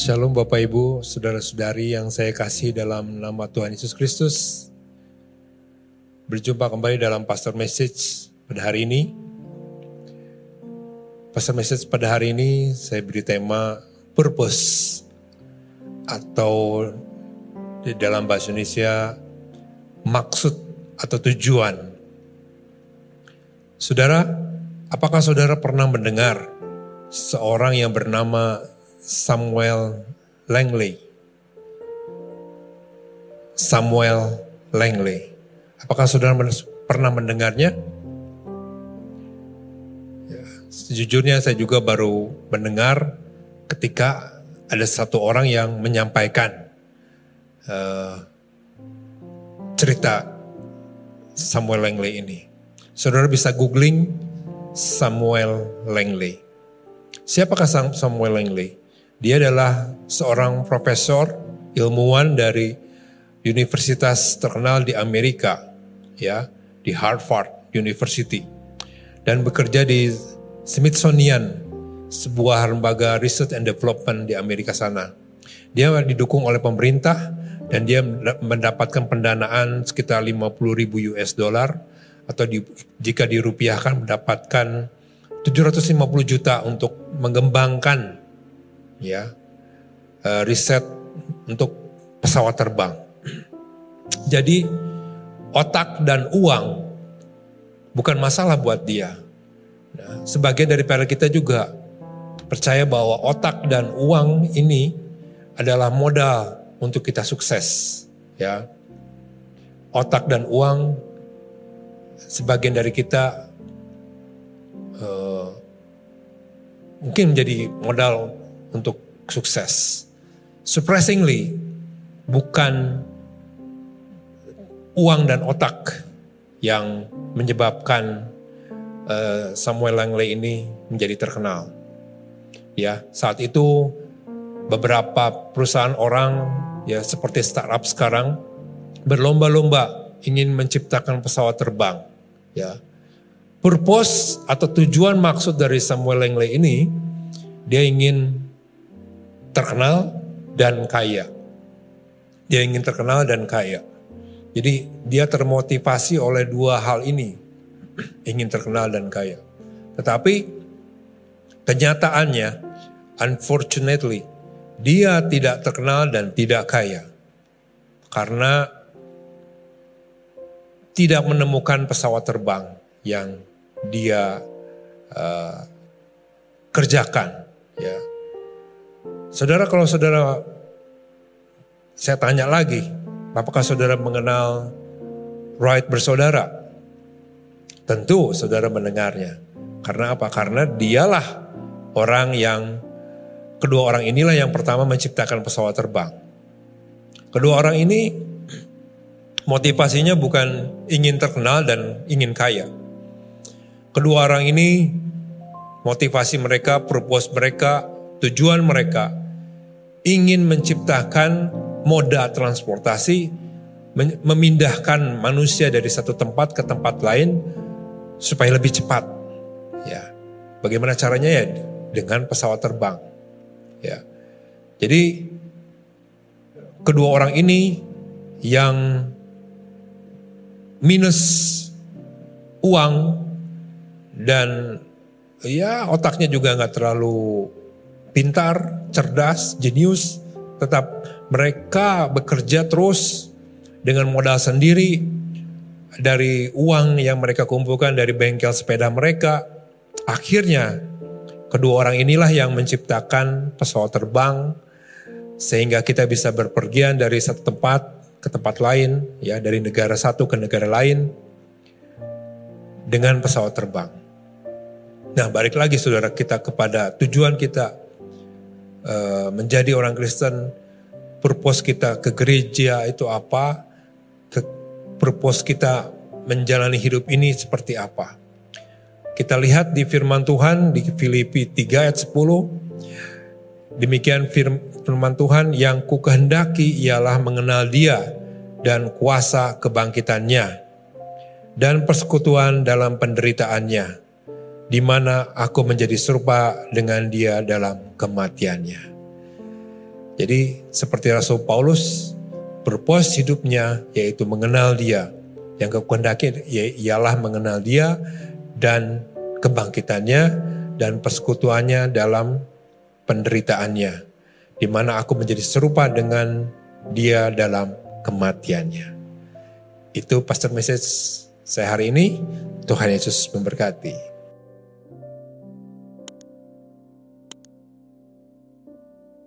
Shalom Bapak Ibu, Saudara-saudari yang saya kasih dalam nama Tuhan Yesus Kristus. Berjumpa kembali dalam Pastor Message pada hari ini. Pastor Message pada hari ini saya beri tema Purpose atau di dalam bahasa Indonesia maksud atau tujuan. Saudara, apakah saudara pernah mendengar seorang yang bernama Samuel Langley? Samuel Langley. Apakah saudara pernah mendengarnya? Ya, sejujurnya saya juga baru mendengar ketika ada satu orang yang menyampaikan uh, cerita Samuel Langley ini. Saudara bisa googling Samuel Langley. Siapakah Samuel Langley? Dia adalah seorang profesor ilmuwan dari universitas terkenal di Amerika, ya, di Harvard University, dan bekerja di Smithsonian, sebuah lembaga research and development di Amerika sana. Dia didukung oleh pemerintah dan dia mendapatkan pendanaan sekitar 50 ribu US dollar atau di, jika dirupiahkan mendapatkan 750 juta untuk mengembangkan ya uh, riset untuk pesawat terbang. Jadi otak dan uang bukan masalah buat dia. Nah, sebagian dari para kita juga percaya bahwa otak dan uang ini adalah modal untuk kita sukses, ya. Otak dan uang sebagian dari kita uh, mungkin menjadi modal untuk sukses. Surprisingly, bukan uang dan otak yang menyebabkan uh, Samuel Langley ini menjadi terkenal. Ya, saat itu beberapa perusahaan orang ya seperti startup sekarang berlomba-lomba ingin menciptakan pesawat terbang ya purpose atau tujuan maksud dari Samuel Langley ini dia ingin terkenal dan kaya dia ingin terkenal dan kaya jadi dia termotivasi oleh dua hal ini ingin terkenal dan kaya tetapi kenyataannya unfortunately dia tidak terkenal dan tidak kaya. Karena tidak menemukan pesawat terbang yang dia uh, kerjakan. Ya. Saudara kalau saudara, saya tanya lagi, apakah saudara mengenal Wright bersaudara? Tentu saudara mendengarnya. Karena apa? Karena dialah orang yang Kedua orang inilah yang pertama menciptakan pesawat terbang. Kedua orang ini motivasinya bukan ingin terkenal dan ingin kaya. Kedua orang ini motivasi mereka, purpose mereka, tujuan mereka ingin menciptakan moda transportasi memindahkan manusia dari satu tempat ke tempat lain supaya lebih cepat. Ya. Bagaimana caranya ya? Dengan pesawat terbang. Ya. Jadi kedua orang ini yang minus uang dan ya otaknya juga nggak terlalu pintar, cerdas, jenius, tetap mereka bekerja terus dengan modal sendiri dari uang yang mereka kumpulkan dari bengkel sepeda mereka. Akhirnya Kedua orang inilah yang menciptakan pesawat terbang sehingga kita bisa berpergian dari satu tempat ke tempat lain, ya dari negara satu ke negara lain dengan pesawat terbang. Nah, balik lagi saudara kita kepada tujuan kita uh, menjadi orang Kristen, purpose kita ke gereja itu apa, ke purpose kita menjalani hidup ini seperti apa. Kita lihat di firman Tuhan di Filipi 3 ayat 10. Demikian firman Tuhan yang ku kehendaki ialah mengenal dia dan kuasa kebangkitannya dan persekutuan dalam penderitaannya di mana aku menjadi serupa dengan dia dalam kematiannya. Jadi seperti Rasul Paulus berpuas hidupnya yaitu mengenal dia. Yang kehendaki ialah mengenal dia dan kebangkitannya dan persekutuannya dalam penderitaannya. Di mana aku menjadi serupa dengan dia dalam kematiannya. Itu pastor message saya hari ini. Tuhan Yesus memberkati.